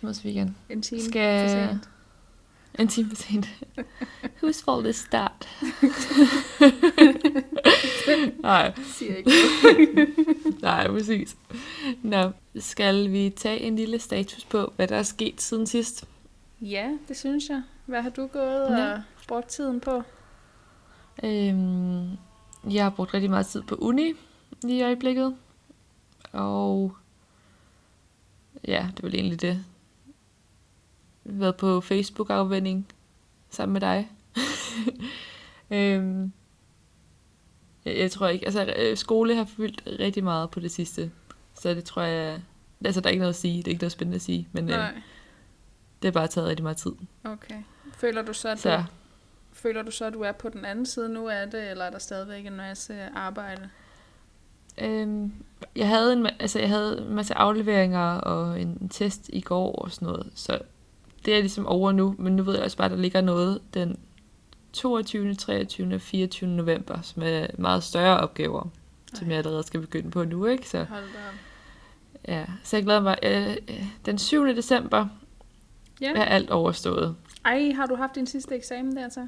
Mødes vi igen. En time Skal- for sent. En time for sent. Whose fault is that? nej, Siger ikke nej, præcis. Nå, skal vi tage en lille status på, hvad der er sket siden sidst? Ja, det synes jeg. Hvad har du gået Ja. og brugt tiden på? Øhm, jeg har brugt rigtig meget tid på uni lige i øjeblikket. Og ja, det var egentlig det. Været på Facebook-afvending sammen med dig. øhm, jeg, jeg tror ikke, altså øh, skole har fyldt rigtig meget på det sidste. Så det tror jeg, altså der er ikke noget at sige, det er ikke noget spændende at sige, men øh, Nej, det har bare taget rigtig meget tid. okay. Føler du så, at Så du, føler du så, at du er på den anden side nu af det, eller er der stadigvæk en masse arbejde? Øhm, jeg havde en, altså jeg havde en masse afleveringer og en test i går og sådan noget, så det er ligesom over nu, men nu ved jeg også bare, at der ligger noget den 22., 23. og 24. november, som er meget større opgaver, som Ej. jeg allerede skal begynde på nu, ikke? Så, Hold da ja. så jeg glæder mig. Øh, øh, den 7. december Ja. er alt overstået. Ej, har du haft din sidste eksamen der så?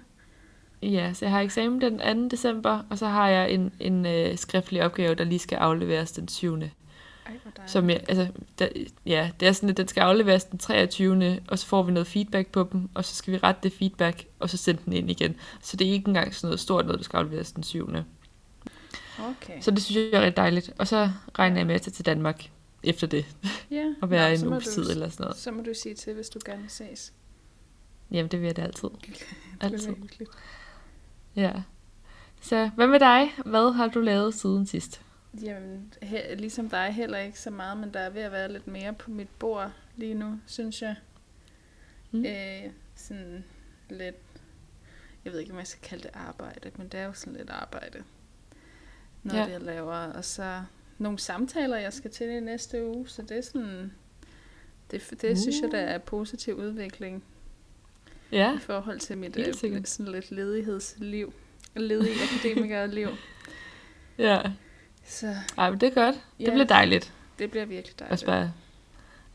Ja, så jeg har eksamen den 2. december, og så har jeg en, en øh, skriftlig opgave, der lige skal afleveres den 7. Ej. Som jeg, altså, der, ja, det er sådan, at den skal afleveres den 23. Og så får vi noget feedback på dem, og så skal vi rette det feedback, og så sende den ind igen. Så det er ikke engang sådan noget stort noget, der skal afleveres den 7. Okay. Så det synes jeg er rigtig dejligt. Og så regner jeg med at tage til Danmark efter det, ja. og være Nå, en uges du- tid eller sådan noget. Så må du sige til, hvis du gerne ses. Jamen, det vil jeg da altid. Det Altid. Ja. Så hvad med dig? Hvad har du lavet siden sidst? Jamen, he- ligesom dig heller ikke så meget, men der er ved at være lidt mere på mit bord lige nu, synes jeg. Mm. Øh, sådan lidt, jeg ved ikke, om jeg skal kalde det arbejde, men det er jo sådan lidt arbejde. Noget, Ja. ja. jeg laver. Og så nogle samtaler, jeg skal til i næste uge, så det er sådan, det, det uh. synes jeg, der er positiv udvikling Ja, i forhold til mit øh, sådan lidt ledighedsliv. Ledig akademikerliv. ja. Så Ej, men det er godt. Det Ja. bliver dejligt. det bliver virkelig dejligt. Også bare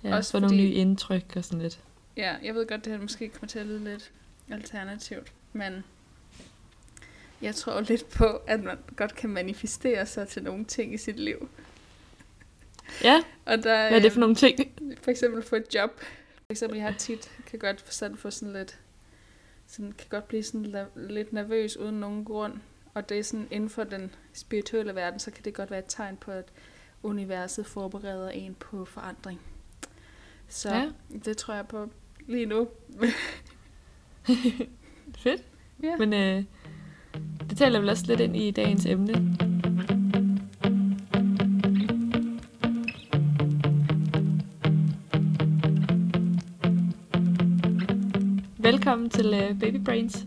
ja, Også få nogle fordi- nye indtryk og sådan lidt. Ja, jeg ved godt, det her måske kommer til at lyde lidt alternativt, men jeg tror lidt på, at man godt kan manifestere sig til nogle ting i sit liv. Ja, Og der, hvad er det for øhm, nogle ting? For eksempel få et job. For eksempel, jeg har tit, kan godt få sådan, få sådan lidt, sådan, kan godt blive sådan la- lidt nervøs uden nogen grund. Og det er sådan, inden for den spirituelle verden, så kan det godt være et tegn på, at universet forbereder en på forandring. Så Ja. det tror jeg på lige nu. Fedt. Ja. Men øh, det taler vel også lidt ind i dagens emne. Velkommen til øh, Baby Brains.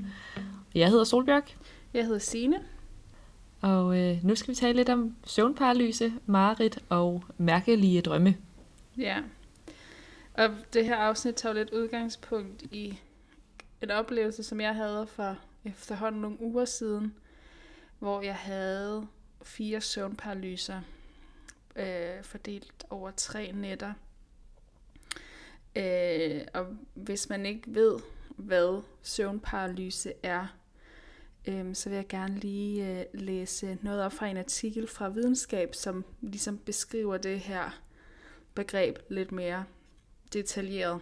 Jeg hedder Solbjørk, Jeg hedder Sine. og øh, nu skal vi tale lidt om søvnparalyse, mareridt og mærkelige drømme. Ja. Og det her afsnit tager lidt udgangspunkt i en oplevelse, som jeg havde for efterhånden nogle uger siden, hvor jeg havde fire søvnparalyser øh, fordelt over tre nætter. Øh, og hvis man ikke ved, hvad søvnparalyse er, øhm, så vil jeg gerne lige øh, læse noget op fra en artikel fra videnskab, som ligesom beskriver det her begreb lidt mere detaljeret.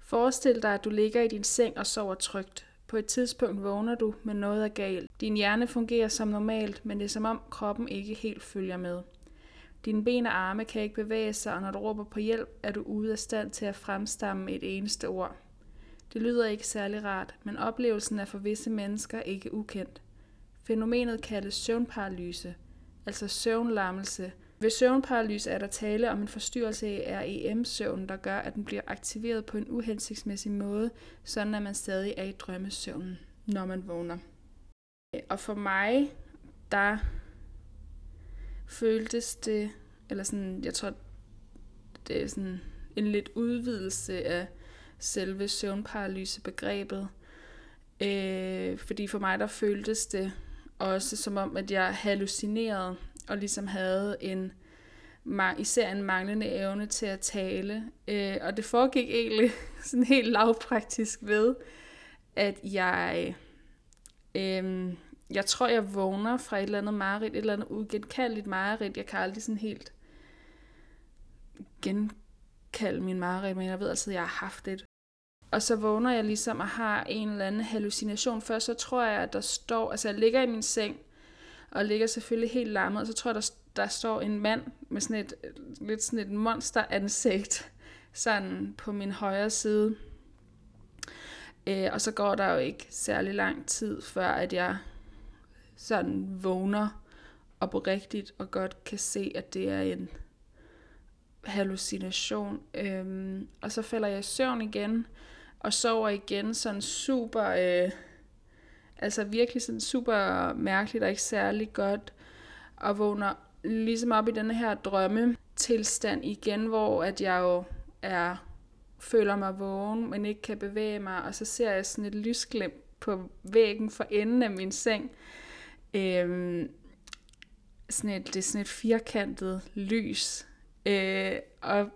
Forestil dig, at du ligger i din seng og sover trygt. På et tidspunkt vågner du, men noget er galt. Din hjerne fungerer som normalt, men det er som om kroppen ikke helt følger med. Dine ben og arme kan ikke bevæge sig, og når du råber på hjælp, er du ude af stand til at fremstamme et eneste ord. Det lyder ikke særlig rart, men oplevelsen er for visse mennesker ikke ukendt. Fænomenet kaldes søvnparalyse, altså søvnlammelse. Ved søvnparalyse er der tale om en forstyrrelse i REM-søvnen, der gør, at den bliver aktiveret på en uhensigtsmæssig måde, sådan at man stadig er i drømmesøvnen, når man vågner. Og for mig, der føltes det, eller sådan, jeg tror, det er sådan en lidt udvidelse af selve søvnparalysebegrebet. Øh, fordi for mig, der føltes det også som om, at jeg hallucinerede, og ligesom havde en især en manglende evne til at tale. Øh, og det foregik egentlig sådan helt lavpraktisk ved, at jeg, øh, jeg tror, jeg vågner fra et eller andet mareridt, et eller andet ugenkaldeligt mareridt. Jeg kan aldrig sådan helt genkalde min mareridt, men jeg ved altid, at jeg har haft det. Og så vågner jeg ligesom og har en eller anden hallucination. Først så tror jeg, at der står, altså jeg ligger i min seng, og ligger selvfølgelig helt lammet, og så tror jeg, der, der står en mand med sådan et, lidt sådan et monsteransigt, sådan på min højre side. Øh, og så går der jo ikke særlig lang tid, før at jeg sådan vågner oprigtigt og godt kan se, at det er en hallucination. Øhm, og så falder jeg i søvn igen, og sover igen sådan super, øh, altså virkelig sådan super mærkeligt og ikke særlig godt, og vågner ligesom op i den her drømme tilstand igen, hvor at jeg jo er, føler mig vågen, men ikke kan bevæge mig, og så ser jeg sådan et lysglimt på væggen for enden af min seng. Øhm, sådan et, det er sådan et firkantet lys, øh, og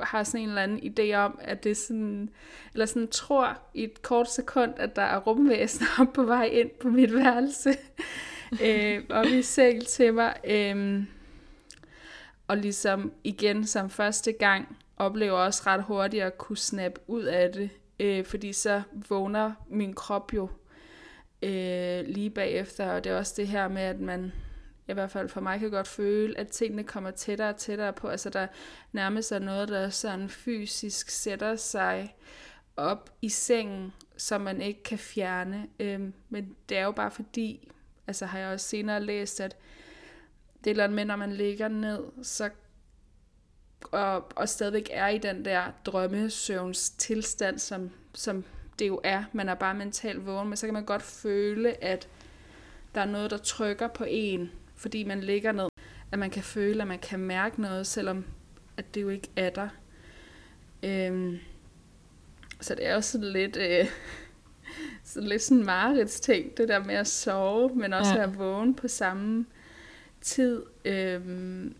har sådan en eller anden idé om, at det er sådan, eller sådan tror i et kort sekund, at der er rumvæsener på vej ind på mit værelse, øh, og vi seng til mig. Øh, og ligesom igen som første gang, oplever også ret hurtigt at kunne snappe ud af det, øh, fordi så vågner min krop jo øh, lige bagefter, og det er også det her med, at man i hvert fald for mig kan godt føle, at tingene kommer tættere og tættere på. Altså der nærmest er noget, der sådan fysisk sætter sig op i sengen, som man ikke kan fjerne. Øhm, men det er jo bare fordi, altså har jeg også senere læst, at det er med, når man ligger ned, så og, og stadigvæk er i den der drømmesøvns tilstand, som, som det jo er. Man er bare mentalt vågen, men så kan man godt føle, at der er noget, der trykker på en, fordi man ligger ned, at man kan føle, at man kan mærke noget, selvom at det jo ikke er der. Øhm, så det er jo sådan lidt, øh, sådan lidt sådan marerids ting, det der med at sove, men også ja. at vågne på samme tid. Øhm,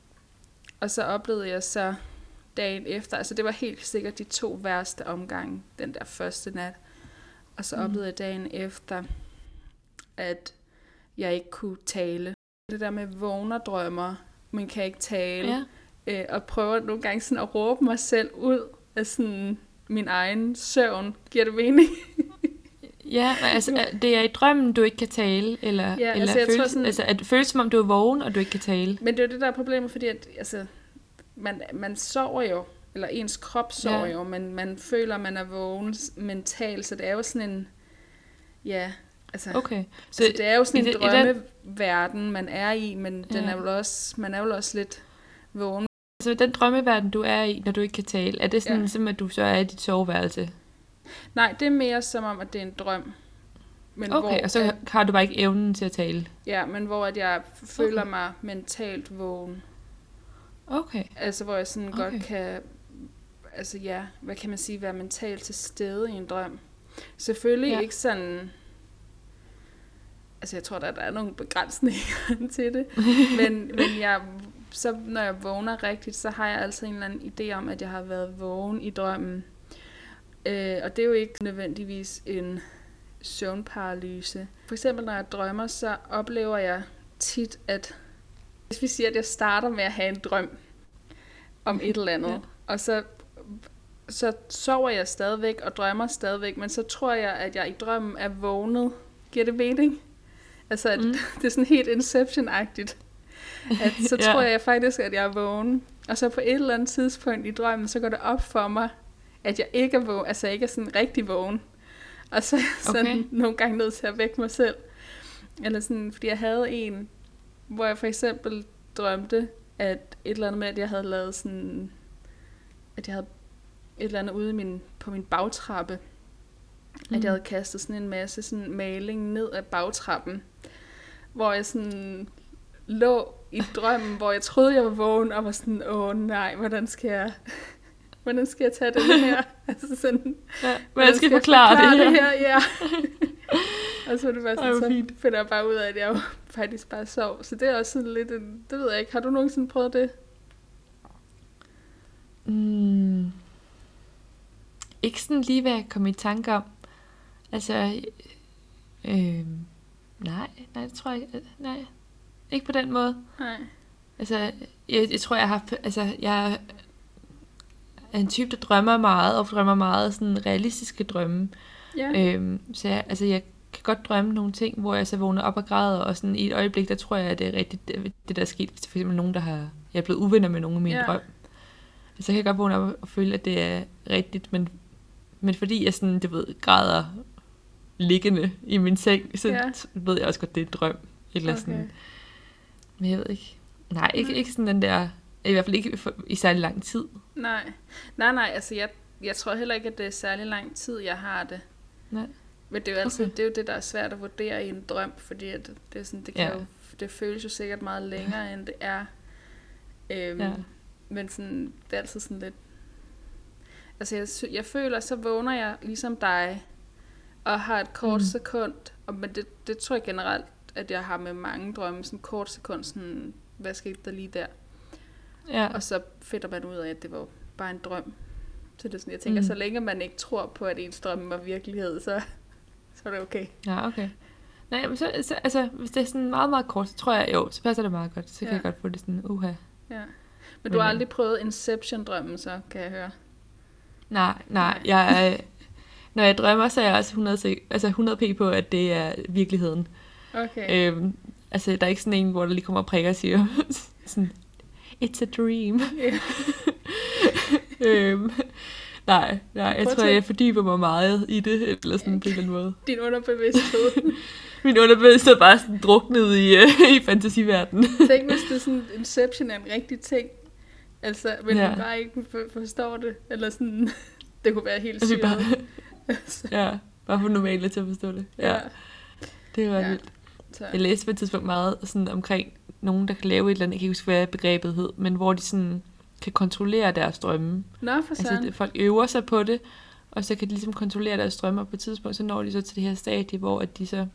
og så oplevede jeg så dagen efter, altså det var helt sikkert de to værste omgange, den der første nat. Og så mm. oplevede jeg dagen efter, at jeg ikke kunne tale. Det der med vågner drømmer, men kan ikke tale. Ja. Øh, og prøver nogle gange sådan at råbe mig selv ud af sådan min egen søvn. Giver det mening? ja, altså det er i drømmen, du ikke kan tale, eller, ja, eller altså, føles, tror sådan, altså, at det føles som om, du er vågen, og du ikke kan tale. Men det er jo det, der er problemet, fordi at, altså, man, man sover jo, eller ens krop sover ja. jo, men man føler, man er vågen mentalt, så det er jo sådan en, ja, Altså, okay. Så altså, det er jo sådan en drømmeverden, man er i, men ja. den er vel også, man er jo også lidt vågen. Så den drømmeverden, du er i, når du ikke kan tale, er det sådan, ja. som at du så er i dit soveværelse? Nej, det er mere som om, at det er en drøm. Men okay, hvor, og så at, har du bare ikke evnen til at tale? Ja, men hvor at jeg føler okay. mig mentalt vågen. Okay. Altså, hvor jeg sådan okay. godt kan, altså ja, hvad kan man sige, være mentalt til stede i en drøm. Selvfølgelig ja. ikke sådan altså jeg tror, at der er nogle begrænsninger til det, men, men jeg, så når jeg vågner rigtigt, så har jeg altså en eller anden idé om, at jeg har været vågen i drømmen. Øh, og det er jo ikke nødvendigvis en søvnparalyse. For eksempel når jeg drømmer, så oplever jeg tit, at hvis vi siger, at jeg starter med at have en drøm om et eller andet, ja. og så, så sover jeg stadigvæk og drømmer stadigvæk, men så tror jeg, at jeg i drømmen er vågnet. Giver det mening? Altså, at mm. det er sådan helt Inception-agtigt. At så tror ja. jeg faktisk, at jeg er vågen. Og så på et eller andet tidspunkt i drømmen, så går det op for mig, at jeg ikke er vågen, altså ikke er sådan rigtig vågen. Og så er jeg sådan okay. nogle gange nødt til at vække mig selv. Eller sådan, fordi jeg havde en, hvor jeg for eksempel drømte, at et eller andet med, at jeg havde lavet sådan, at jeg havde et eller andet ude min, på min bagtrappe, mm. at jeg mm. havde kastet sådan en masse sådan maling ned ad bagtrappen, hvor jeg sådan lå i drømmen, hvor jeg troede, jeg var vågen, og var sådan, åh nej, hvordan skal jeg, hvordan skal jeg tage det her? altså sådan, ja, hvordan skal jeg forklare, forklare det, her? det her? Ja. og så var det bare sådan, så fint. finder jeg bare ud af, at jeg faktisk bare sov. Så det er også sådan lidt, en, det ved jeg ikke, har du nogensinde prøvet det? Mm, ikke sådan lige, hvad jeg kom i tanke om. Altså, øh, nej, nej, det tror jeg ikke. Nej, ikke på den måde. Nej. Altså, jeg, jeg tror, jeg har altså, jeg er en type, der drømmer meget, og drømmer meget sådan realistiske drømme. Ja. Øhm, så jeg, altså, jeg kan godt drømme nogle ting, hvor jeg så vågner op og græder, og sådan i et øjeblik, der tror jeg, at det er rigtigt, det, det der er sket. Hvis det er for eksempel nogen, der har, jeg er blevet uvenner med nogen i min ja. drøm. Så kan jeg godt vågne op og føle, at det er rigtigt, men, men fordi jeg sådan, du ved, græder liggende i min seng, så Ja. ved jeg også godt, det er en drøm. Eller okay. sådan, men jeg ved ikke. Nej, ikke, ikke sådan den der, i hvert fald ikke for, i særlig lang tid. Nej. Nej, nej, altså jeg, jeg tror heller ikke, at det er særlig lang tid, jeg har det. Nej. Men det er jo altid, Okay. det er jo det, der er svært at vurdere i en drøm, fordi at det, er sådan, det, kan Ja. jo, det føles jo sikkert meget længere, end det er. Øhm, Ja. Men sådan, det er altid sådan lidt... Altså jeg, jeg føler, så vågner jeg ligesom dig, og har et kort mm. Sekund, og, men det, det tror jeg generelt, at jeg har med mange drømme, sådan kort sekund, sådan, hvad skete der lige der? Ja. Og så finder man ud af, at det var bare en drøm. Så det er sådan, jeg tænker, mm. Så længe man ikke tror på, at ens drømme var virkelighed, så, så er det okay. Ja, okay. Nej, men så, så, altså, hvis det er sådan meget, meget kort, så tror jeg, jo, så passer det meget godt. Så kan Ja. jeg godt få det sådan, uha. Ja. Men du har Men, øh, aldrig prøvet Inception-drømmen, så kan jeg høre. Nej, Nej. nej, jeg er, når jeg drømmer, så er jeg også 100, sek- altså 100 p på, at det er virkeligheden. Okay. Øhm, altså, der er ikke sådan en, hvor der lige kommer og prikker og siger, sådan, it's a dream. Ja. øhm, nej, nej, jeg Prøv tror, jeg fordyber mig meget i det, eller sådan på en eller anden måde. Din underbevidsthed. Min underbevidsthed er bare sådan druknet i, øh, i fantasiverdenen. Tænk, hvis det er sådan, Inception er en rigtig ting. Altså, men ja. Du bare ikke for- forstår det. Eller sådan, det kunne være helt Altså, bare, Altså, ja, bare for normalt til at forstå det. Ja, ja. det var Ja. vildt. Så, Jeg læste på et tidspunkt meget sådan omkring nogen, der kan lave et eller andet, jeg kan ikke huske, hvad begrebet hed, men hvor de sådan kan kontrollere deres drømme. Nå, for Altså, sådan. det, folk øver sig på det, og så kan de ligesom kontrollere deres drømme, og på et tidspunkt, så når de så til det her stadie, hvor at de så,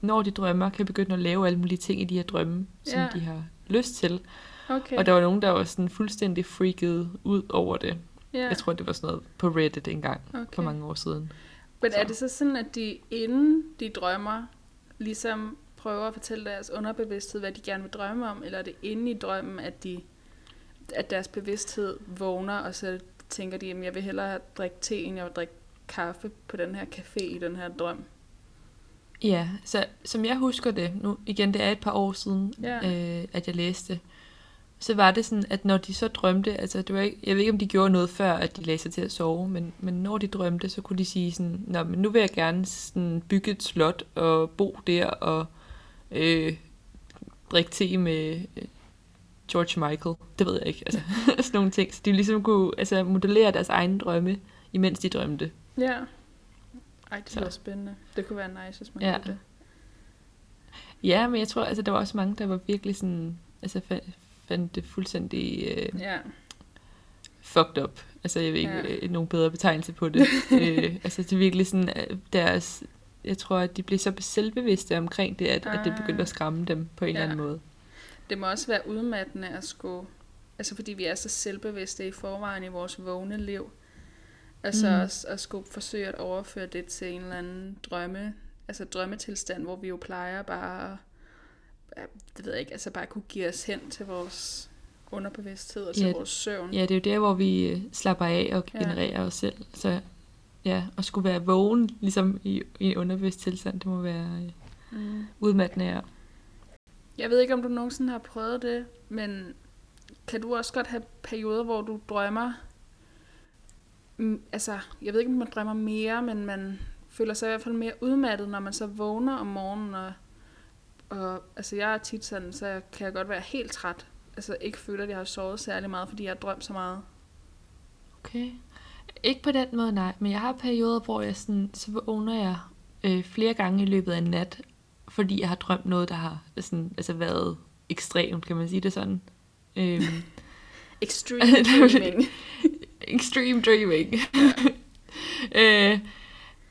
når de drømmer, kan begynde at lave alle mulige ting i de her drømme, som Ja. de har lyst til. Okay. Og der var nogen, der var sådan fuldstændig freaket ud over det. Ja. Jeg tror, det var sådan noget på Reddit engang, okay. for mange år siden. Men er Så. det så sådan, at de inden de drømmer, ligesom prøver at fortælle deres underbevidsthed, hvad de gerne vil drømme om, eller er det inde i drømmen, at, de, at deres bevidsthed vågner, og så tænker de, at jeg vil hellere drikke te, end jeg vil drikke kaffe på den her café i den her drøm. Ja, så som jeg husker det, nu igen, det er et par år siden, Ja. øh, at jeg læste, så var det sådan, at når de så drømte, altså det var ikke, jeg ved ikke, om de gjorde noget før, at de lagde sig til at sove, men, men når de drømte, så kunne de sige sådan, Nå, men nu vil jeg gerne sådan bygge et slot og bo der og øh, drikke te med øh, George Michael. Det ved jeg ikke, altså sådan nogle ting. Så de ligesom kunne altså, modellere deres egne drømme, imens de drømte. Ja. Ej, det lyder spændende. Det kunne være nice, hvis man Ja. det. Ja, men jeg tror, altså der var også mange, der var virkelig sådan, altså fandt det fuldstændig øh, Ja. fucked up. Altså jeg ved ikke Ja. ja. nogen bedre betegnelse på det. øh, altså det er virkelig sådan, øh, deres, jeg tror, at de blev så selvbevidste omkring det, at, at det begyndte at skræmme dem på en Ja. eller anden måde. Det må også være udmattende at skulle... Altså fordi vi er så selvbevidste i forvejen i vores vågne liv. Altså mm. også at skulle forsøge at overføre det til en eller anden drømme, altså drømmetilstand, hvor vi jo plejer bare, at- det ved jeg ikke, altså bare kunne give os hen til vores underbevidsthed og til Ja, vores søvn. Ja, det er jo der, hvor vi øh, slapper af og Ja. genererer os selv. Så ja, at skulle være vågen, ligesom i, i en underbevidst tilstand, det må være øh, Mm. udmattende. Ja. Jeg ved ikke, om du nogensinde har prøvet det, men kan du også godt have perioder, hvor du drømmer? Mm, altså, jeg ved ikke, om man drømmer mere, men man føler sig i hvert fald mere udmattet, når man så vågner om morgenen. Og, og altså, jeg er tit sådan, så jeg kan jeg godt være helt træt. Altså, ikke føler, at jeg har sovet særlig meget, fordi jeg har drømt så meget. Okay. Ikke på den måde, nej. Men jeg har perioder, hvor jeg sådan, så vågner jeg øh, flere gange i løbet af en nat, fordi jeg har drømt noget, der har sådan, altså været ekstremt, kan man sige det sådan. Øhm, Extreme dreaming. extreme dreaming. øh,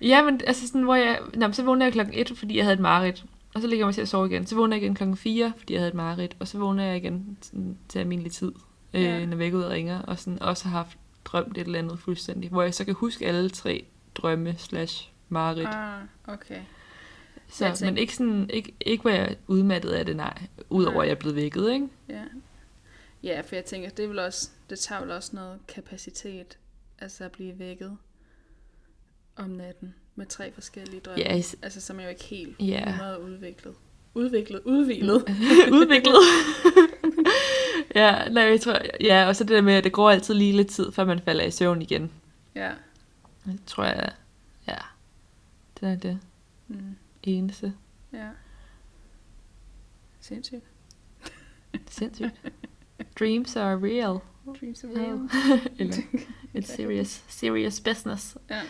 ja, men altså sådan, hvor jeg, nå, så vågner jeg klokken 1, fordi jeg havde et mareridt. Og så ligger jeg mig til at sove igen. Så vågner jeg igen klokken 4, fordi jeg havde et mareridt. Og så vågner jeg igen sådan, til almindelig tid. øh, Ja. når ud og ringer, og sådan også har haft drømt et eller andet fuldstændig, hvor jeg så kan huske alle tre drømme slash mareridt. Ah, okay. Så, jeg men ikke sådan, ikke, ikke hvor jeg udmattet af det, nej. Udover Nej. at jeg er blevet vækket, ikke? Ja. Ja, for jeg tænker, det, vel også, det tager vel også noget kapacitet, altså at blive vækket om natten med tre forskellige drømme. Is- Altså, som er jo ikke helt Ja. 100 udviklet. Udviklet, udvilet. udviklet. ja, nej, jeg tror, ja, og så det der med, at det går altid lige lidt tid, før man falder i søvn igen. ja. Det tror jeg, ja, det er det Mm. eneste. Ja. Sindssygt. Sindssygt. Dreams are real. Dreams are real. Eller, it's serious, serious business. Ja.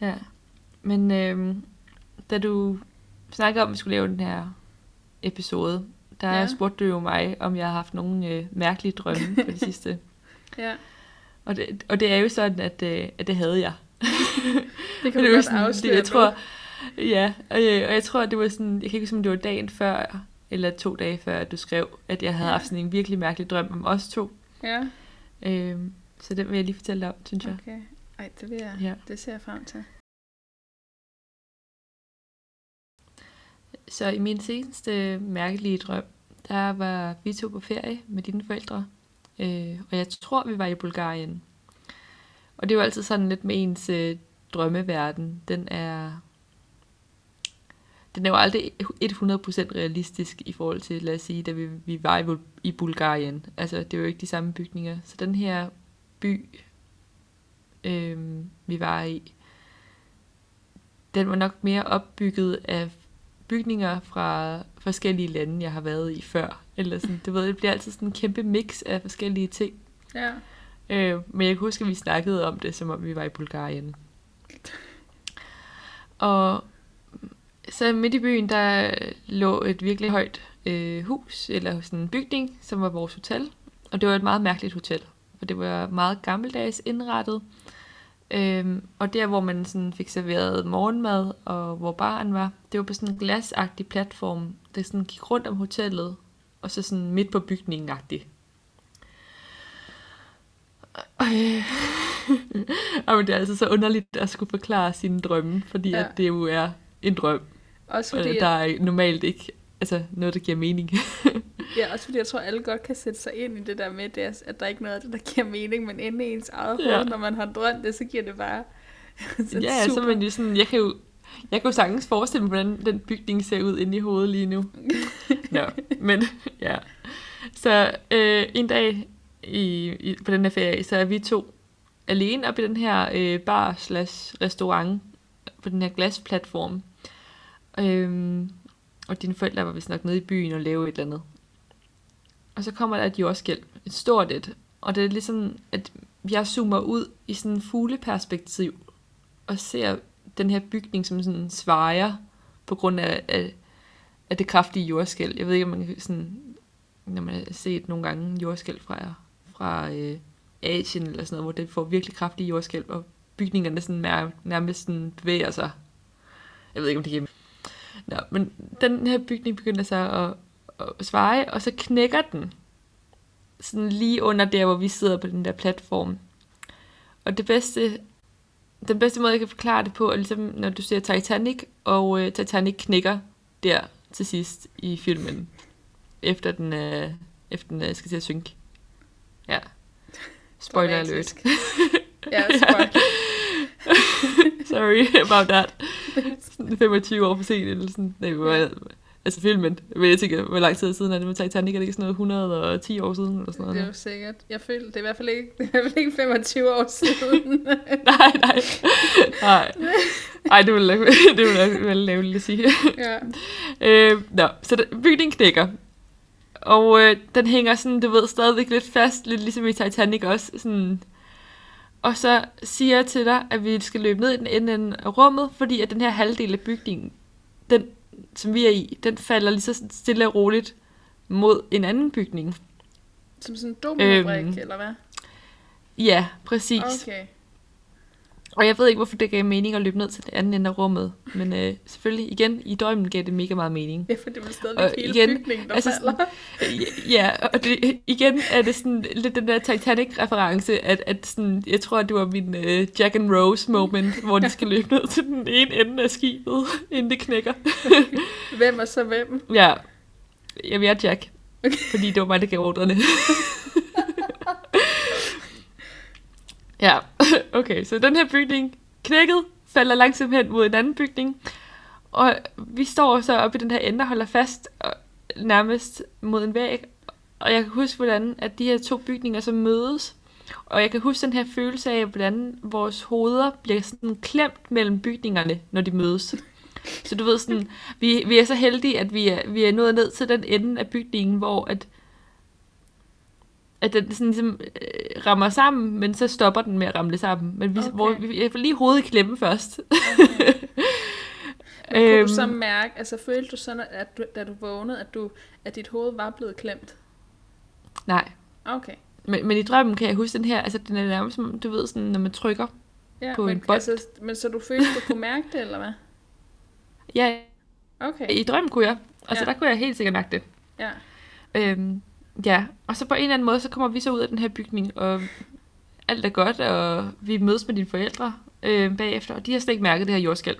Ja. Men øhm, da du snakkede om, at vi skulle lave den her episode, der Ja. spurgte du jo mig, om jeg har haft nogle øh, mærkelige drømme på det sidste. ja. Og det, og det er jo sådan, at, øh, at det havde jeg. Det kan du godt sådan, afsløre det, jeg tror, ja, og, jeg, og jeg tror, at det var sådan, jeg kan ikke huske, om det var dagen før, eller to dage før, at du skrev, at jeg havde Ja. haft sådan en virkelig mærkelig drøm om os to. Ja, Øhm, så den vil jeg lige fortælle dig om, synes jeg. okay. Ej, det vil jeg. Ja. Det ser jeg frem til. Så i min seneste mærkelige drøm, der var vi to på ferie med dine forældre. Øh, og jeg tror, vi var i Bulgarien. Og det er jo altid sådan lidt med ens øh, drømmeverden. Den er, den er jo aldrig 100% realistisk i forhold til, lad os sige, da vi, vi var i, i Bulgarien. Altså, det er jo ikke de samme bygninger. Så den her by, øh, vi var i, den var nok mere opbygget af bygninger fra forskellige lande, jeg har været i før. Eller sådan, du ved, det bliver altid sådan en kæmpe mix af forskellige ting. Ja. Øh, men jeg kan huske, at vi snakkede om det, som om vi var i Bulgarien. Og så midt i byen, der lå et virkelig højt øh, hus, eller sådan en bygning, som var vores hotel. Og det var et meget mærkeligt hotel, for det var meget gammeldags indrettet. Øhm, og der, hvor man sådan fik serveret morgenmad, og hvor baren var, det var på sådan en glasagtig platform, der sådan gik rundt om hotellet, og så sådan midt på bygningen -agtigt. Øh. Det er altså så underligt at skulle forklare sine drømme, fordi Ja. at det jo er en drøm. Også Og fordi, der er normalt ikke altså, noget, der giver mening. ja, også fordi jeg tror, alle godt kan sætte sig ind i det der med, det er, at der er ikke noget af det, der giver mening, men inde i ens eget Ja. hoved, når man har drømt det, så giver det bare så ja, så er man jo sådan, jeg kan jo, jeg kan jo sagtens forestille mig, hvordan den bygning ser ud inde i hovedet lige nu. Nå, men ja. Så øh, en dag i, i, på den her ferie, så er vi to alene oppe i den her øh, bar slash restaurant på den her glasplatform. Øhm, og dine forældre var vist nok nede i byen og lave et eller andet. Og så kommer der et jordskælv, et stort et. Og det er ligesom, at jeg zoomer ud i sådan en fugleperspektiv og ser den her bygning som sådan svejer på grund af, af, af det kraftige jordskælv. Jeg ved ikke, om man kan sådan, når man har set nogle gange jordskælv fra, fra øh, Asien eller sådan noget, hvor det får virkelig kraftige jordskælv, og bygningerne sådan mær- nærmest sådan bevæger sig. Jeg ved ikke, om det giver Nå, men den her bygning begynder så at, sveje, og så knækker den. Sådan lige under der, hvor vi sidder på den der platform. Og det bedste, den bedste måde, jeg kan forklare det på, er ligesom, når du ser Titanic, og øh, Titanic knækker der til sidst i filmen, efter den, øh, efter den øh, skal til at synke. Ja. Spoiler alert. Ja, spoiler. Sorry about that. Sådan 25 år for sent, eller sådan. Nej, altså filmen. Men jeg tænker, hvor lang tid siden er det med Titanic? Er det ikke sådan noget 110 år siden, eller sådan noget? Det er jo sikkert. Jeg føler, det er i hvert fald ikke, det er i hvert fald ikke 25 år siden. nej, nej. Nej. Ej, det ville det ville være lavligt at sige. ja. Øh, nå, så der, bygningen knækker. Og øh, den hænger sådan, du ved, stadigvæk lidt fast, lidt ligesom i Titanic også. Sådan. Og så siger jeg til dig, at vi skal løbe ned i den ende af rummet, fordi at den her halvdel af bygningen, den, som vi er i, den falder lige så stille og roligt mod en anden bygning. Som sådan en dominobrik, Øhm, eller hvad? Ja, præcis. Okay. Og jeg ved ikke, hvorfor det gav mening at løbe ned til det anden ende af rummet. Men øh, selvfølgelig, igen, i drømmen gav det mega meget mening. Ja, for det var stadigvæk Og hele igen, bygningen, der altså falder. sådan, ja, og det, igen er det sådan lidt den der Titanic-reference, at, at sådan, jeg tror, at det var min øh, Jack and Rose moment, hvor de skal løbe ned til den ene ende af skibet, inden det knækker. Hvem er så hvem? Ja, jeg er Jack, Okay. fordi det var mig, der gav ordrene. ja, okay, så den her bygning knækket, falder langsomt hen mod en anden bygning, og vi står så oppe i den her ende og holder fast og nærmest mod en væg, og jeg kan huske, hvordan at de her to bygninger så mødes, og jeg kan huske den her følelse af, hvordan vores hoveder bliver sådan klemt mellem bygningerne, når de mødes. Så du ved sådan, vi, vi er så heldige, at vi er, vi er nået ned til den ende af bygningen, hvor at, at den sådan ligesom øh, rammer sammen, men så stopper den med at ramle sammen. Men vi, Okay. hvor vi er lige hovedet i klemme først. Okay. Men kunne du så Øhm. mærke, altså følte du sådan, at du, da du vågnede, at, du, at dit hoved var blevet klemt? Nej, Okay. men, men i drømmen kan jeg huske den her, altså den er nærmest som, du ved, sådan, når man trykker. Ja, På men, en bold. Altså, men så du følte, du kunne mærke det, eller hvad? Ja, Okay. i drømmen kunne jeg. Altså Ja. der kunne jeg helt sikkert mærke det. Ja. Øhm, ja, og så på en eller anden måde, så kommer vi så ud af den her bygning, og alt er godt, og vi mødes med dine forældre øh, bagefter, og de har slet ikke mærket det her jordskælv.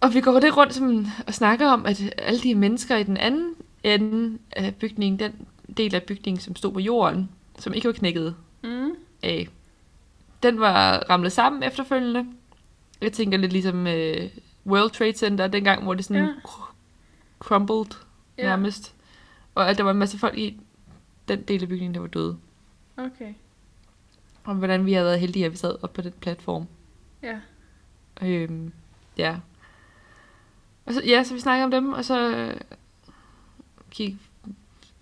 og vi går det rundt som, og snakker om, at alle de mennesker i den anden ende af bygningen, den del af bygningen, som stod på jorden, som ikke var knækket Mm. af, den var ramlet sammen efterfølgende. Jeg tænker lidt ligesom øh, World Trade Center, dengang, hvor det sådan Ja. crumbled Ja. nærmest. Og at der var en masse folk i den del af bygningen, der var døde. Okay. Og hvordan vi havde været heldige, at vi sad op på den platform. Ja. Øhm, ja. Og så, ja, så vi snakkede om dem, og så øh, gik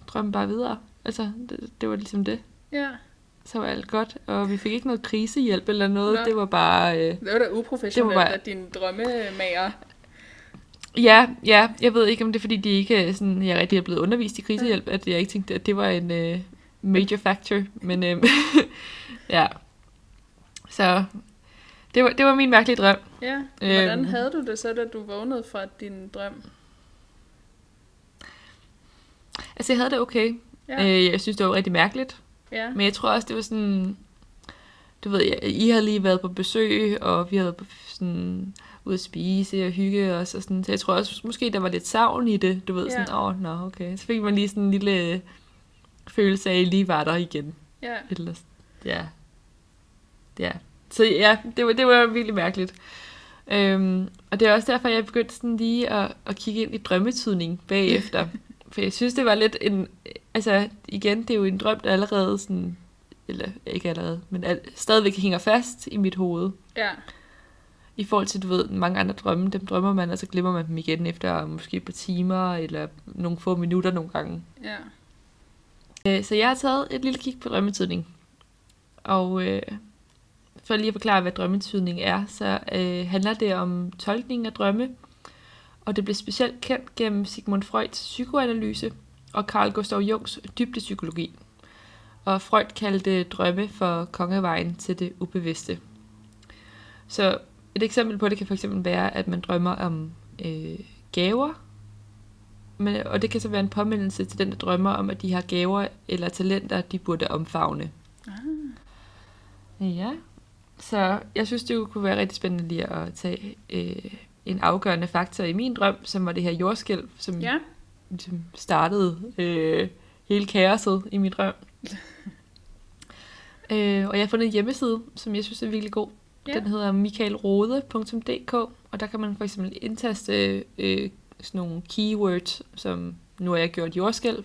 drømmen bare videre. Altså, det, det var ligesom det. Ja. Så var alt godt, og vi fik ikke noget krisehjælp eller noget. Nå. Det var bare... Øh, Det var da uprofessionelt Det var bare- af dine drømmemager. Ja, ja, jeg ved ikke, om det er, fordi de ikke sådan, jeg rigtig er blevet undervist i krisehjælp, at jeg ikke tænkte, at det var en øh, major factor, men øh, ja. Så det var, det var min mærkelige drøm. Ja. Hvordan Øhm. havde du det så, da du vågnede fra din drøm? Altså, jeg havde det okay. Ja. Øh, jeg synes, det var rigtig mærkeligt, Ja. men jeg tror også, det var sådan, du ved, jeg, I havde lige været på besøg, og vi havde været på sådan, ude at spise og hygge os, og sådan, så jeg tror også, måske der var lidt savn i det, du ved, sådan, Ja. åh, oh, nå, okay. Så fik man lige sådan en lille følelse af, at I lige var der igen. Ja. Eller, ja. Ja. Så ja, det var, det var virkelig mærkeligt. Øhm, og det er også derfor, jeg begyndte sådan lige at, at kigge ind i drømmetydning bagefter. For jeg synes, det var lidt en... Altså, igen, det er jo en drøm, der allerede sådan... Eller ikke allerede, men al, stadigvæk hænger fast i mit hoved. Ja. I forhold til, du ved, mange andre drømme, dem drømmer man, og så glemmer man dem igen efter måske et par timer, eller nogle få minutter nogle gange. Ja. Øh, Så jeg har taget et lille kig på drømmetydning. Og øh, for lige at forklare, hvad drømmetydning er, så øh, handler det om tolkning af drømme. Og det blev specielt kendt gennem Sigmund Freuds psykoanalyse og Carl Gustav Jungs dybdepsykologi. Og Freud kaldte drømme for kongevejen til det ubevidste. Så et eksempel på det kan fx være, at man drømmer om øh, gaver, men, og det kan så være en påmindelse til den, der drømmer om, at de har gaver eller talenter, de burde omfavne. Ah. Ja. Så jeg synes, det kunne være rigtig spændende lige at tage øh, en afgørende faktor i min drøm, som var det her jordskælv, som Ja. ligesom startede øh, hele kaoset i min drøm. øh, og jeg har fundet en hjemmeside, som jeg synes er virkelig god. Ja. Den hedder michaelrode.dk, og der kan man for eksempel indtaste øh, sådan nogle keywords, som nu har jeg gjort jordskælv,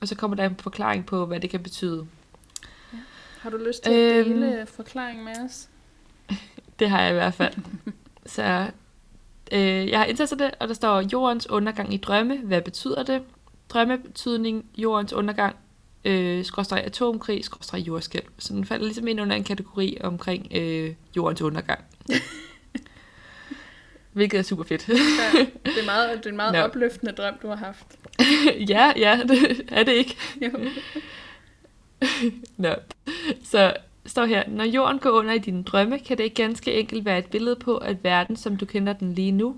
og så kommer der en forklaring på, hvad det kan betyde. Har du lyst til at Øhm. dele forklaringen med os? Det har jeg i hvert fald. Så øh, jeg har indtastet det, og der står jordens undergang i drømme. Hvad betyder det? Drømmebetydning, jordens undergang, øh, skråstreg atomkrig, skråstreg jordskælv. Så den falder ligesom ind under en kategori omkring øh, jordens undergang. Hvilket er super fedt. Ja. Det er, meget, det er en meget Nå. opløftende drøm, du har haft. ja, ja, det er det ikke. Jo. Nå. Så, står her, når jorden går under i dine drømme, kan det ganske enkelt være et billede på, at verden, som du kender den lige nu,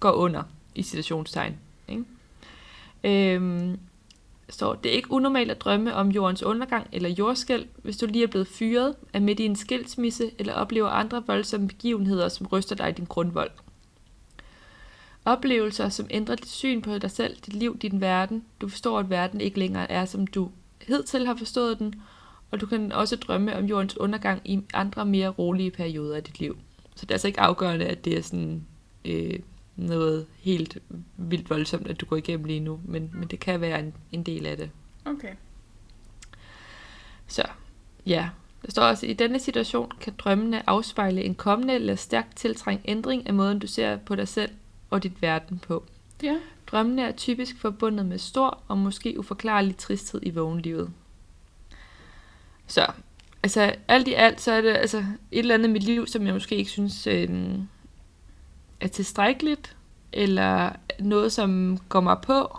går under i situationstegn. Ikke? Øhm, står, det er ikke unormalt at drømme om jordens undergang eller jordskælv, hvis du lige er blevet fyret, er midt i en skilsmisse eller oplever andre voldsomme begivenheder, som ryster dig i din grundvold. Oplevelser, som ændrer dit syn på dig selv, dit liv, din verden. Du forstår, at verden ikke længere er, som du hidtil har forstået den, og du kan også drømme om jordens undergang i andre mere rolige perioder af dit liv. Så det er altså ikke afgørende, at det er sådan øh, noget helt vildt voldsomt, at du går igennem lige nu, men, men det kan være en, en del af det. Okay. Så ja, der står også, i denne situation kan drømmene afspejle en kommende eller stærkt tiltrængt ændring af måden, du ser på dig selv og dit verden på. Ja. Drømmene er typisk forbundet med stor og måske uforklarlig tristhed i vågenlivet. Så, altså alt i alt, så er det altså et eller andet i mit liv, som jeg måske ikke synes øh, er tilstrækkeligt, eller noget, som går mig på,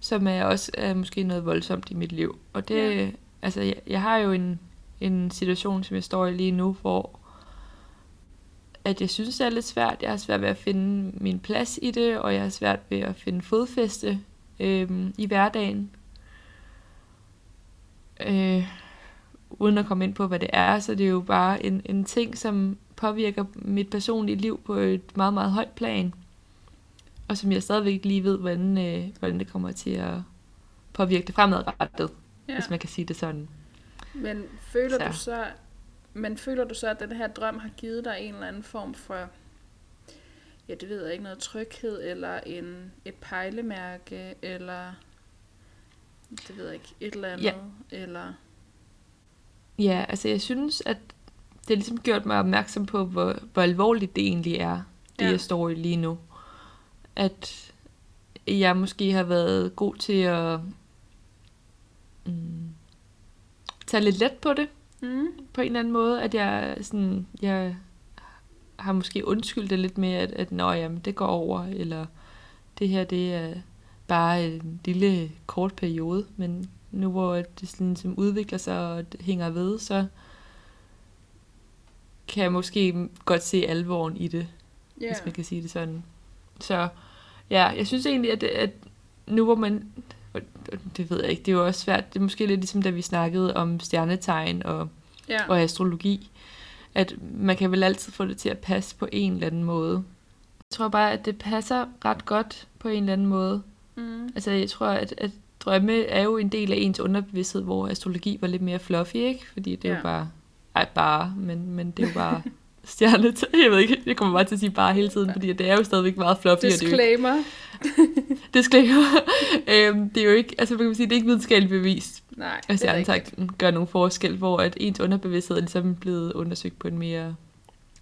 som er også er måske noget voldsomt i mit liv. Og det, Ja. altså jeg, jeg har jo en, en situation, som jeg står i lige nu, hvor at jeg synes, det er lidt svært. Jeg har svært ved at finde min plads i det, og jeg har svært ved at finde fodfæste øhm, i hverdagen. Øh, uden at komme ind på, hvad det er, så det er jo bare en, en ting, som påvirker mit personlige liv på et meget, meget højt plan. Og som jeg stadigvæk ikke lige ved, hvordan, øh, hvordan det kommer til at påvirke det fremadrettet, ja. hvis man kan sige det sådan. Men føler Så. du så, men føler du så, at den her drøm har givet dig en eller anden form for, ja, det ved jeg ikke, noget tryghed, eller en, et pejlemærke, eller, det ved jeg ikke, et eller andet, Ja. eller, Ja, altså jeg synes, at det har ligesom gjort mig opmærksom på, hvor, hvor alvorligt det egentlig er, det Ja. jeg står i lige nu. At jeg måske har været god til at mm, tage lidt let på det, mm, på en eller anden måde. At jeg, sådan, jeg har måske undskyldt det lidt med, at, at Nå, jamen, det går over, eller det her det er bare en lille kort periode, men nu hvor det sådan, ligesom udvikler sig og det hænger ved, så kan jeg måske godt se alvoren i det, ja, hvis man kan sige det sådan. Så ja, jeg synes egentlig, at, at nu hvor man, det ved jeg ikke, det er jo også svært, det er måske lidt ligesom da vi snakkede om stjernetegn og, ja, og astrologi, at man kan vel altid få det til at passe på en eller anden måde. Jeg tror bare, at det passer ret godt på en eller anden måde. mm, Altså jeg tror, at, at drømme er jo en del af ens underbevidsthed, hvor astrologi var lidt mere fluffy, ikke? Fordi det er Ja. jo bare, ej bare, men, men det er jo bare stjernet. Jeg ved ikke, jeg kommer bare til at sige bare hele tiden, fordi det er jo stadigvæk meget fluffy, og det er jo ikke disclaimer, disclaimer. øhm, det er jo ikke, altså man kan sige, det er ikke videnskabeligt bevist, nej, at det er stjernetegn gør nogle forskel, hvor at ens underbevidsthed er ligesom blevet undersøgt på en mere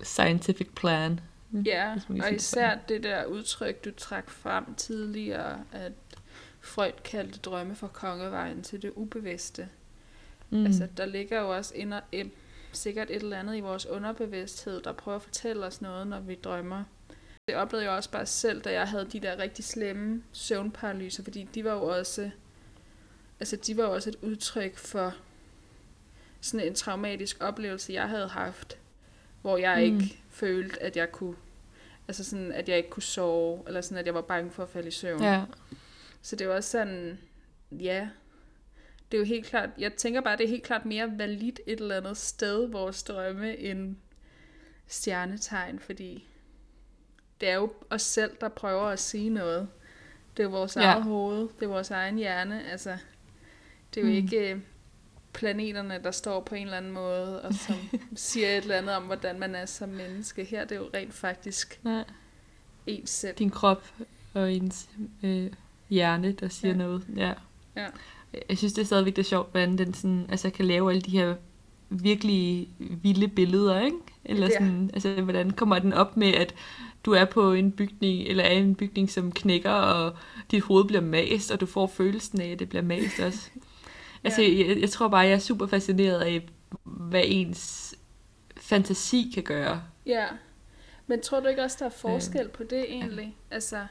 scientific plan. Ja, man kan og især det der udtryk, du trak frem tidligere, at Freud kaldte drømme for kongevejen til det ubevidste. Mm. Mm. Altså, der ligger jo også inder, sikkert et eller andet i vores underbevidsthed, der prøver at fortælle os noget, når vi drømmer. Det oplevede jeg også bare selv, da jeg havde de der rigtig slemme søvnparalyser, fordi de var jo også, altså de var jo også et udtryk for sådan en traumatisk oplevelse, jeg havde haft, hvor jeg Mm. ikke følte, at jeg kunne, altså sådan, at jeg ikke kunne sove, eller sådan, at jeg var bange for at falde i søvn. Ja. Så det jo også sådan, ja, det er jo helt klart, jeg tænker bare, det er helt klart mere validt et eller andet sted, vores drømme, end stjernetegn, fordi det er jo os selv, der prøver at sige noget. Det er vores Ja. eget hoved, det er vores egen hjerne, altså, det er jo Mm. ikke øh, planeterne, der står på en eller anden måde, og som siger et eller andet om, hvordan man er som menneske. Her det er jo rent faktisk Nej. ens selv. din krop og ens øh, hjerne, der siger Ja. ja. noget. Ja. Ja. Jeg synes, det er stadigvæk det er sjovt, hvordan den sådan, altså, kan lave alle de her virkelig vilde billeder, ikke? Eller Ja. sådan, altså, hvordan kommer den op med, at du er på en bygning, eller er i en bygning, som knækker, og dit hoved bliver mast, og du får følelsen af, at det bliver mast også. altså, Ja. jeg, jeg tror bare, jeg er super fascineret af, hvad ens fantasi kan gøre. Ja, men tror du ikke også, der er forskel på det egentlig? Altså,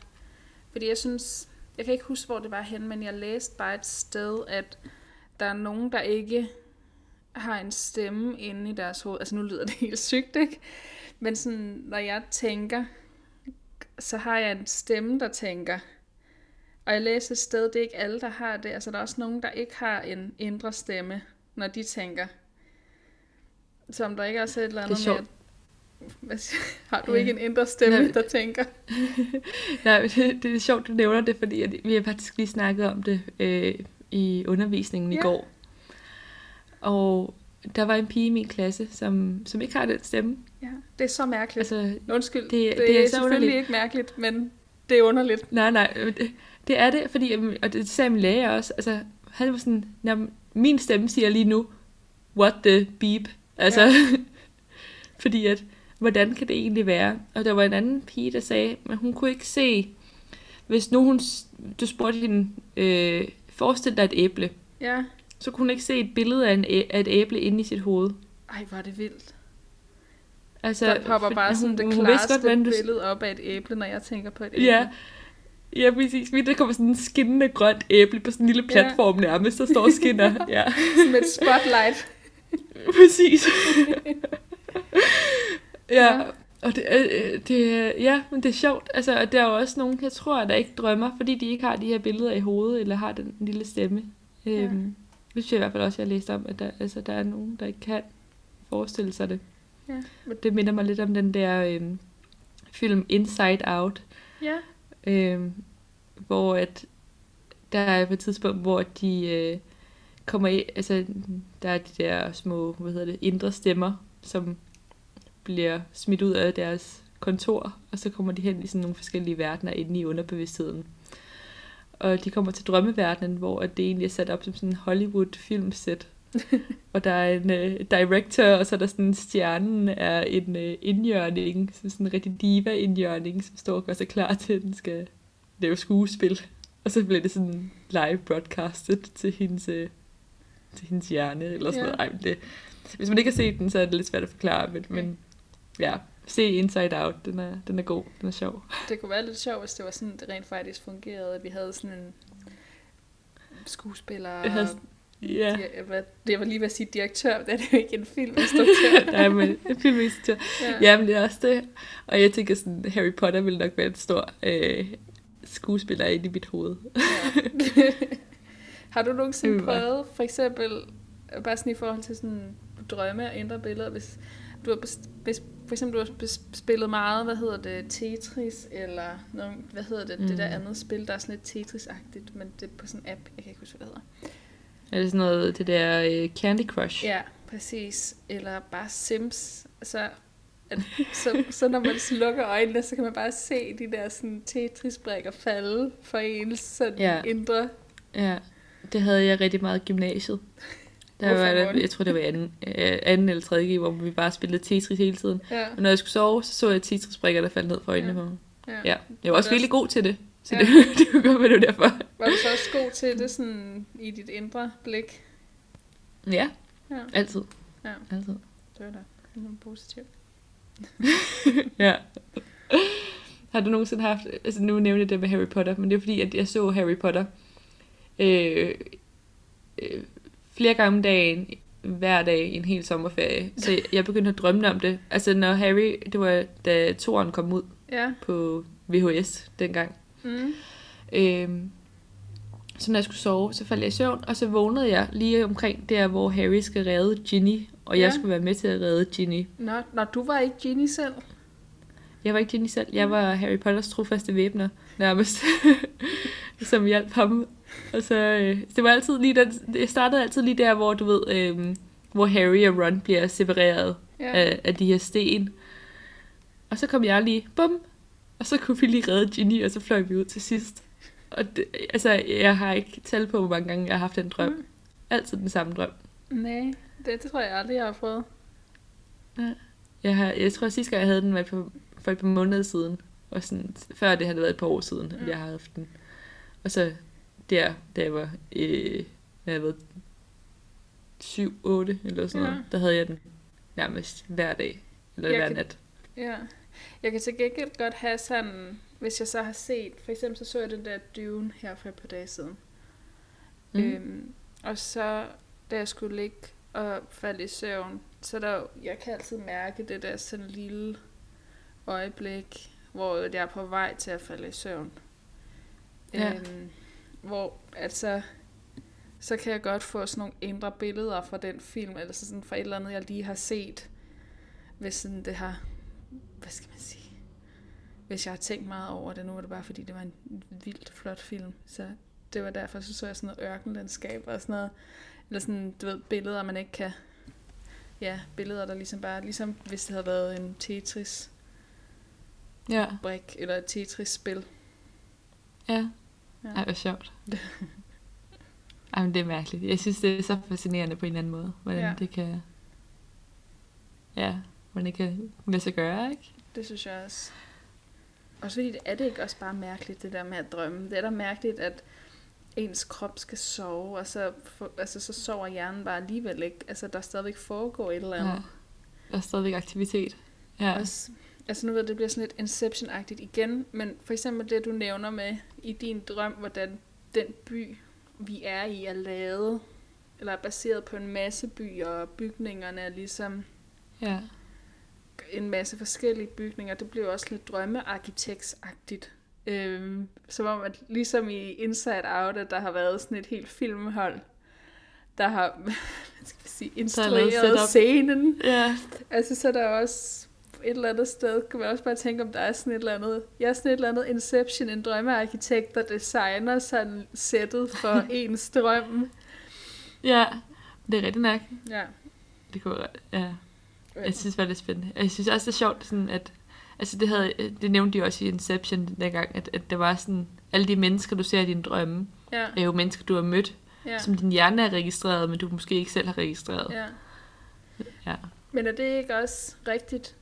fordi jeg synes, jeg kan ikke huske, hvor det var hen, men jeg læste bare et sted, at der er nogen, der ikke har en stemme inde i deres hoved. Altså nu lyder det helt sygt, ikke? Men sådan, når jeg tænker, så har jeg en stemme, der tænker. Og jeg læser et sted, det er ikke alle, der har det. Altså der er også nogen, der ikke har en indre stemme, når de tænker. Så om der ikke også er et eller andet Det er med, at hvad siger- har du ikke en indre stemme, Nej. der tænker? Nej, det, det er sjovt, du nævner det, fordi at vi har faktisk lige snakket om det øh, i undervisningen Ja. i går. Og der var en pige i min klasse, som, som ikke har den stemme. Ja, det er så mærkeligt. Altså, Undskyld, det, det- det, er er så selvfølgelig underligt. ikke mærkeligt, men det er underligt. nej, nej, det, det er det, fordi, og det sagde min læge også, altså, han var sådan, "Nå, min stemme siger lige nu, what the beep, altså, ja. fordi at, hvordan kan det egentlig være? Og der var en anden pige, der sagde, at hun kunne ikke se, hvis nu hun, du spurgte hende, øh, forestil dig et æble, Ja. så kunne hun ikke se et billede af, en af et æble inde i sit hoved. Ej, hvor er det vildt. Altså, Der popper bare sådan hun- det klareste godt, du- billede op af et æble, når jeg tænker på et æble. Ja, ja præcis. Mit, der kommer sådan en skinnende grønt æble på sådan en lille Ja. platform nærmest, der står og skinner. Ja, Som et spotlight. præcis. ja, Ja. og det, øh, det, er- ja, men det er sjovt. Altså, og der er jo også nogen, jeg tror, der ikke drømmer, fordi de ikke har de her billeder i hovedet, eller har den lille stemme. Øhm, det synes jeg i hvert fald også, jeg har læst om, at der, altså, der er nogen, der ikke kan forestille sig det. Ja. Det minder mig lidt om den der øhm, film Inside Out, Ja. øhm, hvor at der er på et tidspunkt, hvor de øh, kommer i, altså der er de der små, hvad hedder det, indre stemmer, som bliver smidt ud af deres kontor, og så kommer de hen i sådan nogle forskellige verdener inde i underbevidstheden. Og de kommer til drømmeverdenen, hvor det egentlig er sat op som sådan en Hollywood-filmsæt. og der er en øh, director, og så er der sådan stjernen er en øh, indjørning, sådan sådan en rigtig diva-indjørning, som står og gør sig klar til, at den skal lave skuespil. Og så bliver det sådan live broadcastet til hendes, øh, til hendes hjerne, eller sådan Ja. noget. Ej, det, hvis man ikke har set den, så er det lidt svært at forklare, men, men ja, se Inside Out, den er, den er god, den er sjov. Det kunne være lidt sjovt, hvis det var sådan, det rent faktisk fungerede, at vi havde sådan en skuespiller... Jeg havde- Ja, Ja. Hvad, det var lige ved at sige direktør, det er jo ikke en filminstruktør. er med en filminstruktør. Ja, men det er også det. Og jeg tænker sådan, Harry Potter ville nok være en stor øh, skuespiller inde i mit hoved. Ja. har du nogensinde prøvet, for eksempel, bare sådan i forhold til sådan drømme og indre billeder, hvis du har, bes- hvis, for eksempel du har spillet meget, hvad hedder det, Tetris, eller noget, hvad hedder det, mm. det der Mm. andet spil, der er sådan lidt Tetris-agtigt, men det er på sådan en app, jeg kan ikke huske, hvad det hedder. Er det sådan noget, det der øh, Candy Crush? Ja, præcis. Eller bare Sims. Så, at, så, så når man slukker øjnene, så kan man bare se de der sådan Tetris-brækker falde for ens sådan Ja. indre. Ja, det havde jeg rigtig meget i gymnasiet. Der var, Morten? jeg tror, det var anden, øh, anden eller tredje G, hvor vi bare spillede Tetris hele tiden. Ja, Og når jeg skulle sove, så så jeg Tetris-brikker, der faldt ned for øjnene Ja. på mig. ja. Ja, jeg var også det virkelig god til det. Så Ja. det, det kunne godt det var derfor. Var du så også god til det sådan i dit indre blik? Ja, Ja, altid. Ja. Altid. det var da noget positivt. Ja. Har du nogensinde haft, altså nu nævnte jeg det med Harry Potter, men det er fordi, at jeg så Harry Potter øh, øh, flere gange om dagen, hver dag en hel sommerferie. Så jeg begyndte at drømme om det. Altså når Harry, det var da toren kom ud Ja. på VHS dengang. Mm. Øhm, så når jeg skulle sove, så faldt jeg i søvn, og så vågnede jeg lige omkring der, hvor Harry skal redde Ginny, og jeg Ja. skulle være med til at redde Ginny. Nå, når du var ikke Ginny selv. Jeg var ikke Ginny selv, jeg var Harry Potters trofaste væbner, nærmest, som hjalp ham. Og så, øh, det var altid lige der, det startede altid lige der, hvor du ved, øh, hvor Harry og Ron bliver separeret Ja. af, af de her sten. Og så kom jeg lige, bum, og så kunne vi lige redde Ginny, og så fløj vi ud til sidst. Og det, altså, jeg har ikke tal på, hvor mange gange jeg har haft den drøm. Mm. Altid den samme drøm. Nej, det, det tror jeg aldrig, jeg har prøvet. Jeg, har, jeg tror, at sidste gang, jeg havde den, var for, for et par måneder siden. Og sådan, før det havde været et par år siden, at Mm. jeg havde haft den. Og så der, da jeg var, øh, da jeg var 7-8 eller sådan Ja. noget, der havde jeg den nærmest hver dag. Eller Jeg hver kan- nat. Ja. Jeg kan til gengæld godt have sådan, hvis jeg så har set, for eksempel så så jeg den der Dune her for et par dage siden. Mm. Øhm, og så, da jeg skulle ligge at falde i søvn, så der, jeg kan altid mærke det der sådan lille øjeblik, hvor jeg er på vej til at falde i søvn. Ja. Øhm, hvor altså, så kan jeg godt få sådan nogle indre billeder fra den film, eller så sådan fra et eller andet, jeg lige har set, hvis sådan det har, hvad skal man sige, hvis jeg har tænkt meget over det, nu var det bare fordi, det var en vildt flot film, så det var derfor, så så jeg sådan noget ørkenlandskab og sådan noget, eller sådan, du ved, billeder, man ikke kan, ja, billeder, der ligesom bare, ligesom hvis det havde været en Tetris Ja, brik eller et Tetris-spil. ja. Ja. Ej, hvor sjovt. Ej, men det er mærkeligt. Jeg synes, det er så fascinerende på en eller anden måde, hvordan Ja. det kan... Ja, hvordan det kan lade sig gøre, ikke? Det synes jeg også. Også fordi, det er det ikke også bare mærkeligt, det der med at drømme. Det er da mærkeligt, at ens krop skal sove, og så, for, altså, så sover hjernen bare alligevel ikke. Altså, der stadigvæk foregår et eller andet. Ja. Der er stadigvæk aktivitet. Ja, Også, altså nu ved jeg, det bliver sådan lidt Inception-agtigt igen, men for eksempel det, du nævner med i din drøm, hvordan den by, vi er i, er lavet, eller er baseret på en masse byer, og bygningerne er ligesom ja. en masse forskellige bygninger. Det blev også lidt drømmearkitektsagtigt. Øhm, som om, at ligesom i Inside Out, at der har været sådan et helt filmhold, der har hvad skal sige, er instrueret scenen. Ja, Altså, så er der også et eller andet sted, kan man også bare tænke, om der er sådan et eller andet, jeg er sådan et eller andet Inception, en drømmearkitekt, der designer sådan sættet for ens drøm. ja. Det er rigtigt nok. Ja. Det kunne ja. Jeg synes, det var lidt spændende. Jeg synes også, det er sjovt, sådan at, altså det, havde, det nævnte de også i Inception dengang, at, at der var sådan, alle de mennesker, du ser i dine drømme, Ja, er jo mennesker, du har mødt, ja, ja. som din hjerne er registreret, men du måske ikke selv har registreret. ja. ja. Men er det ikke også rigtigt?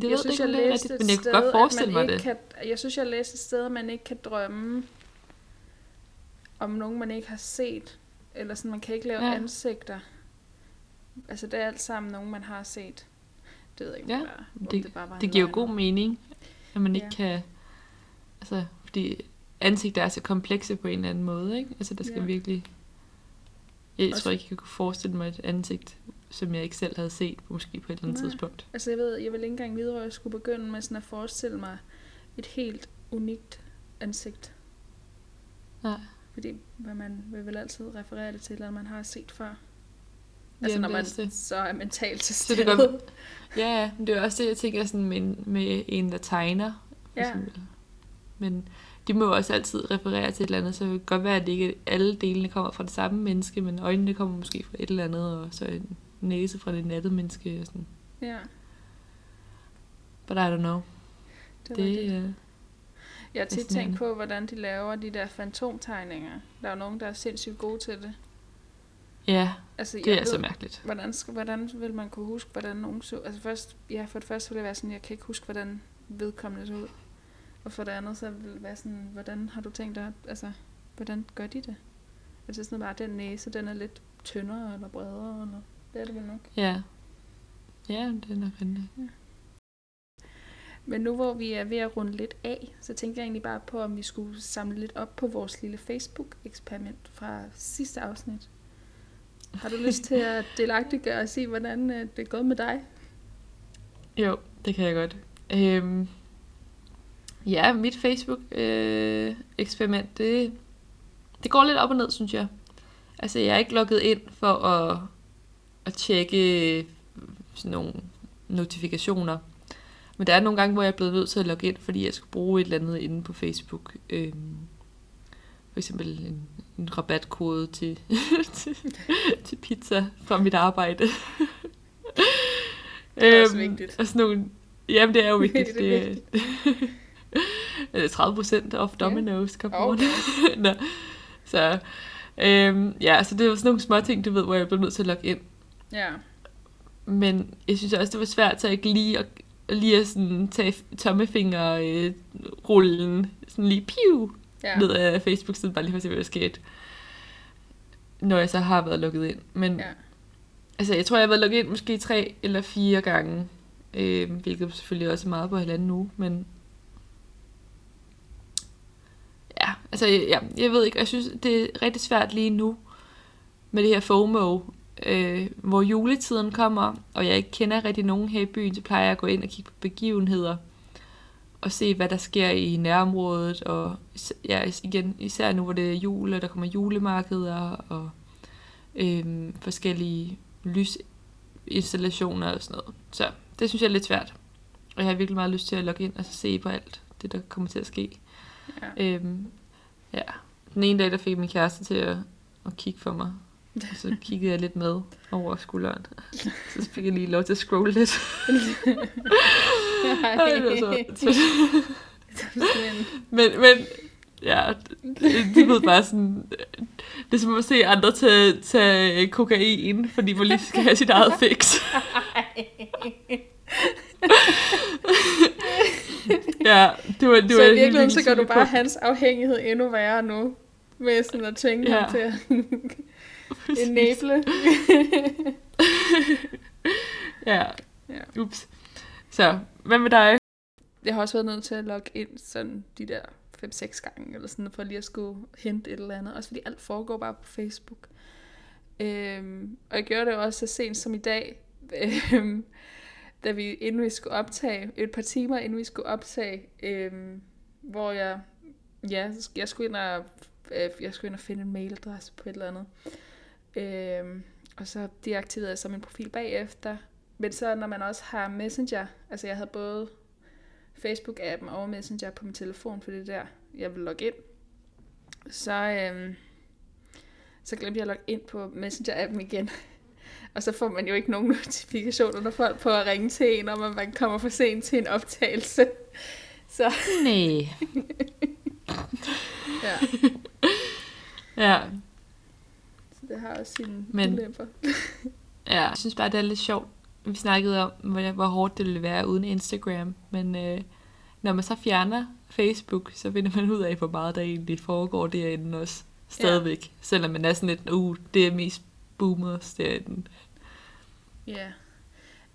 Det jeg ved synes, jeg ikke, læste rigtigt, men jeg kunne godt forestille mig det. ikke Kan, jeg synes, jeg læste et sted, at man ikke kan drømme om nogen, man ikke har set. Eller sådan, man kan ikke lave Ja. ansigter. Altså, det er alt sammen nogen, man har set. Det ved jeg ikke, Ja, om det, det- bare var Det giver jo god mening, at man ikke Ja. kan... Altså, fordi ansigter er så komplekse på en eller anden måde, ikke? Altså, der skal Ja. virkelig... Jeg Også- tror ikke, jeg kunne forestille mig et ansigt, som jeg ikke selv havde set, måske på et eller andet Nej. tidspunkt. Altså, jeg ved, jeg vil ikke engang vide, hvor jeg skulle begynde med sådan at forestille mig et helt unikt ansigt. Nej. Fordi hvad man vil vel altid referere det til, eller man har set før. Altså, Jamen, når man det. så er mentalt til Så det stede. gør- Ja, men det er også det, jeg tænker sådan med, en- med en, der tegner. For Ja. eksempel. Men de må også altid referere til et eller andet, så det kan godt være, at det ikke alle delene kommer fra det samme menneske, men øjnene kommer måske fra et eller andet, og så en næse fra det nattede menneske. Og sådan. Ja, But I don't know. det, Det, er Jeg har tit tænkt på, hvordan de laver de der fantomtegninger. Der er jo nogen, der er sindssygt gode til det. ja, Altså, det jeg er så ved, mærkeligt. hvordan, skal, hvordan vil man kunne huske, hvordan nogen så... Altså først, ja, for det første vil det være sådan, jeg kan ikke huske, hvordan vedkommende så ud. Og for det andet, så vil det være sådan, hvordan har du tænkt dig, altså, hvordan gør de det? Altså sådan bare, den næse, den er lidt tyndere eller bredere, eller det er det vel nok. Ja. Ja, det er nok rigtigt. Men nu hvor vi er ved at runde lidt af, så tænker jeg egentlig bare på, om vi skulle samle lidt op på vores lille Facebook-eksperiment fra sidste afsnit. Har du lyst til at delagtiggøre og sige, hvordan øh, det er gået med dig? Jo, det kan jeg godt. Øhm, ja, mit Facebook-eksperiment, det, det går lidt op og ned, synes jeg. Altså, jeg er ikke logget ind for at, at tjekke sådan nogle notifikationer. Men der er nogle gange, hvor jeg er blevet nødt til at logge ind, fordi jeg skal bruge et eller andet inde på Facebook. Øhm, for eksempel en, en rabatkode til, til, til pizza fra mit arbejde. Det er også vigtigt. Og sådan nogle, jamen, det er jo vigtigt. Det er det, det er 30 procent off Domino's. On. Okay. Nå. Så, øhm, ja, så det var sådan nogle små ting, du ved, hvor jeg blev nødt til at logge ind. Ja, Men jeg synes også, det var svært, så ikke lige at, lige at sådan tage tommefingerrullen sådan lige piu ja, ned af Facebook-siden, bare lige for at se, hvad der skete. Når jeg så har været lukket ind. Men ja. altså, jeg tror, jeg har været lukket ind måske tre eller fire gange. Øh, hvilket selvfølgelig også er meget på halvanden uge, men... Ja, altså, ja, jeg ved ikke, jeg synes, det er rigtig svært lige nu med det her FOMO, øh, hvor juletiden kommer, og jeg ikke kender rigtig nogen her i byen, så plejer jeg at gå ind og kigge på begivenheder, og se, hvad der sker i nærområdet, og ja, igen, især nu, hvor det er jul, og der kommer julemarkeder, og øh, forskellige lysinstallationer og sådan noget. Så det synes jeg er lidt svært. Og jeg har virkelig meget lyst til at logge ind og se på alt det, der kommer til at ske. Ja. Øhm, ja. Den ene dag, der fik min kæreste til at, at kigge for mig. Så kiggede jeg lidt med over skulderen. Så fik jeg lige lov til at scrolle lidt. men, men ja, det ved bare sådan, det er som at se andre tage, tage kokain, fordi man lige skal have sit eget fix. ja, det var, det så var i virkeligheden, så gør du bare hans afhængighed endnu værre nu, med sådan at tvinge ja. ham til at enable. ja. ja, ups. Så, hvad med dig? Jeg har også været nødt til at logge ind sådan de der 5-6 gange, eller sådan, for lige at skulle hente et eller andet. Også fordi alt foregår bare på Facebook. Øhm, og jeg gjorde det også så sent som i dag, øhm, da vi, inden vi skulle optage, et par timer inden vi skulle optage, øhm, hvor jeg, ja, jeg skulle ind og, øh, jeg skulle ind og finde en mailadresse på et eller andet. Øhm, og så deaktiverede jeg så min profil bagefter. Men så når man også har Messenger, altså jeg havde både Facebook-appen og Messenger på min telefon, for det er der, jeg vil logge ind. Så, øhm, så glemte jeg at logge ind på Messenger-appen igen. og så får man jo ikke nogen notifikationer, når folk på at ringe til en, om at man kommer for sent til en optagelse. Så. Nej. ja. ja. Det har også sine Men, ulemper. ja, jeg synes bare, det er lidt sjovt, vi snakkede om, hvor, hvor hårdt det ville være uden Instagram, men øh, når man så fjerner Facebook, så finder man ud af, hvor meget der egentlig foregår derinde også stadigvæk. Ja. Selvom man er sådan lidt, uh, det er mest boomers derinde. Ja.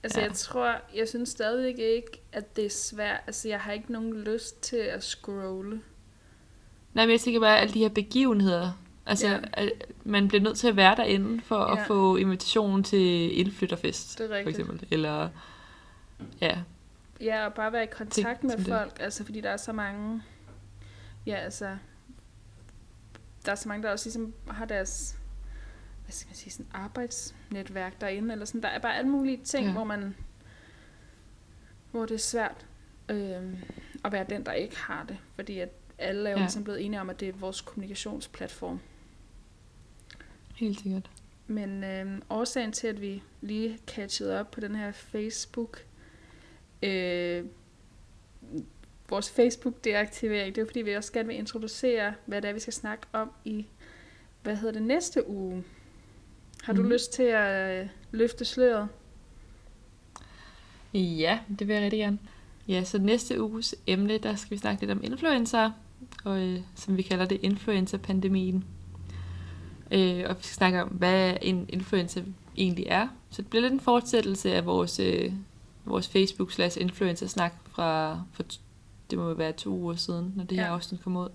Altså ja. jeg tror, jeg synes stadigvæk ikke, at det er svært. Altså jeg har ikke nogen lyst til at scrolle. Nej, men jeg tænker bare, at alle de her begivenheder, Altså, ja. man bliver nødt til at være derinde for ja. at få invitationen til indflytterfest, det er for eksempel. Eller, ja. Ja, og bare være i kontakt med folk, det. altså fordi der er så mange, ja altså, der er så mange, der også ligesom har deres, hvad skal man sige, sådan arbejdsnetværk derinde, eller sådan, der er bare alle mulige ting, ja. hvor man, hvor det er svært øh, at være den, der ikke har det, fordi at alle er jo ja. ligesom blevet enige om, at det er vores kommunikationsplatform. Helt sikkert. Men øh, årsagen til, at vi lige catchede op på den her Facebook, øh, vores Facebook-deaktivering, det er fordi, vi også gerne vil introducere, hvad det er, vi skal snakke om i, hvad hedder det, næste uge. Har du mm. lyst til at øh, løfte sløret? Ja, det vil jeg rigtig gerne. Ja, så næste uges emne, der skal vi snakke lidt om influencer, og, øh, som vi kalder det influencer-pandemien. Øh, og vi skal snakke om, hvad en influencer egentlig er. Så det bliver lidt en fortsættelse af vores, øh, vores Facebook slash influencer snak fra, fra, det må være to uger siden, når det her ja. afsnit kommer ud.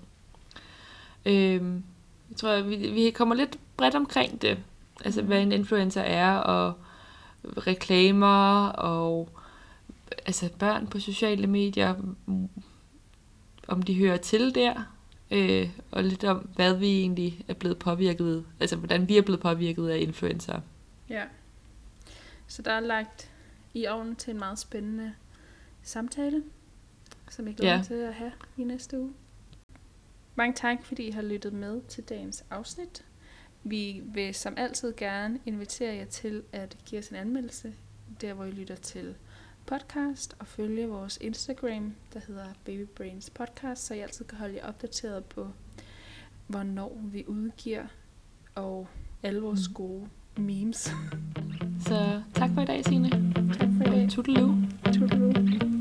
Øh, jeg tror, vi, vi kommer lidt bredt omkring det. Altså, mm. hvad en influencer er, og reklamer, og altså børn på sociale medier, om de hører til der, øh, og lidt om, hvad vi egentlig er blevet påvirket, altså hvordan vi er blevet påvirket af influencer. Ja. Så der er lagt i ovnen til en meget spændende samtale, som jeg glæder ja. til at have i næste uge. Mange tak, fordi I har lyttet med til dagens afsnit. Vi vil som altid gerne invitere jer til at give os en anmeldelse, der hvor I lytter til podcast og følge vores Instagram, der hedder Baby Brains Podcast, så I altid kan holde jer opdateret på, hvornår vi udgiver, og alle vores mm. gode memes. Så tak for i dag, Signe. Tak for i dag. Toodaloo. Toodaloo.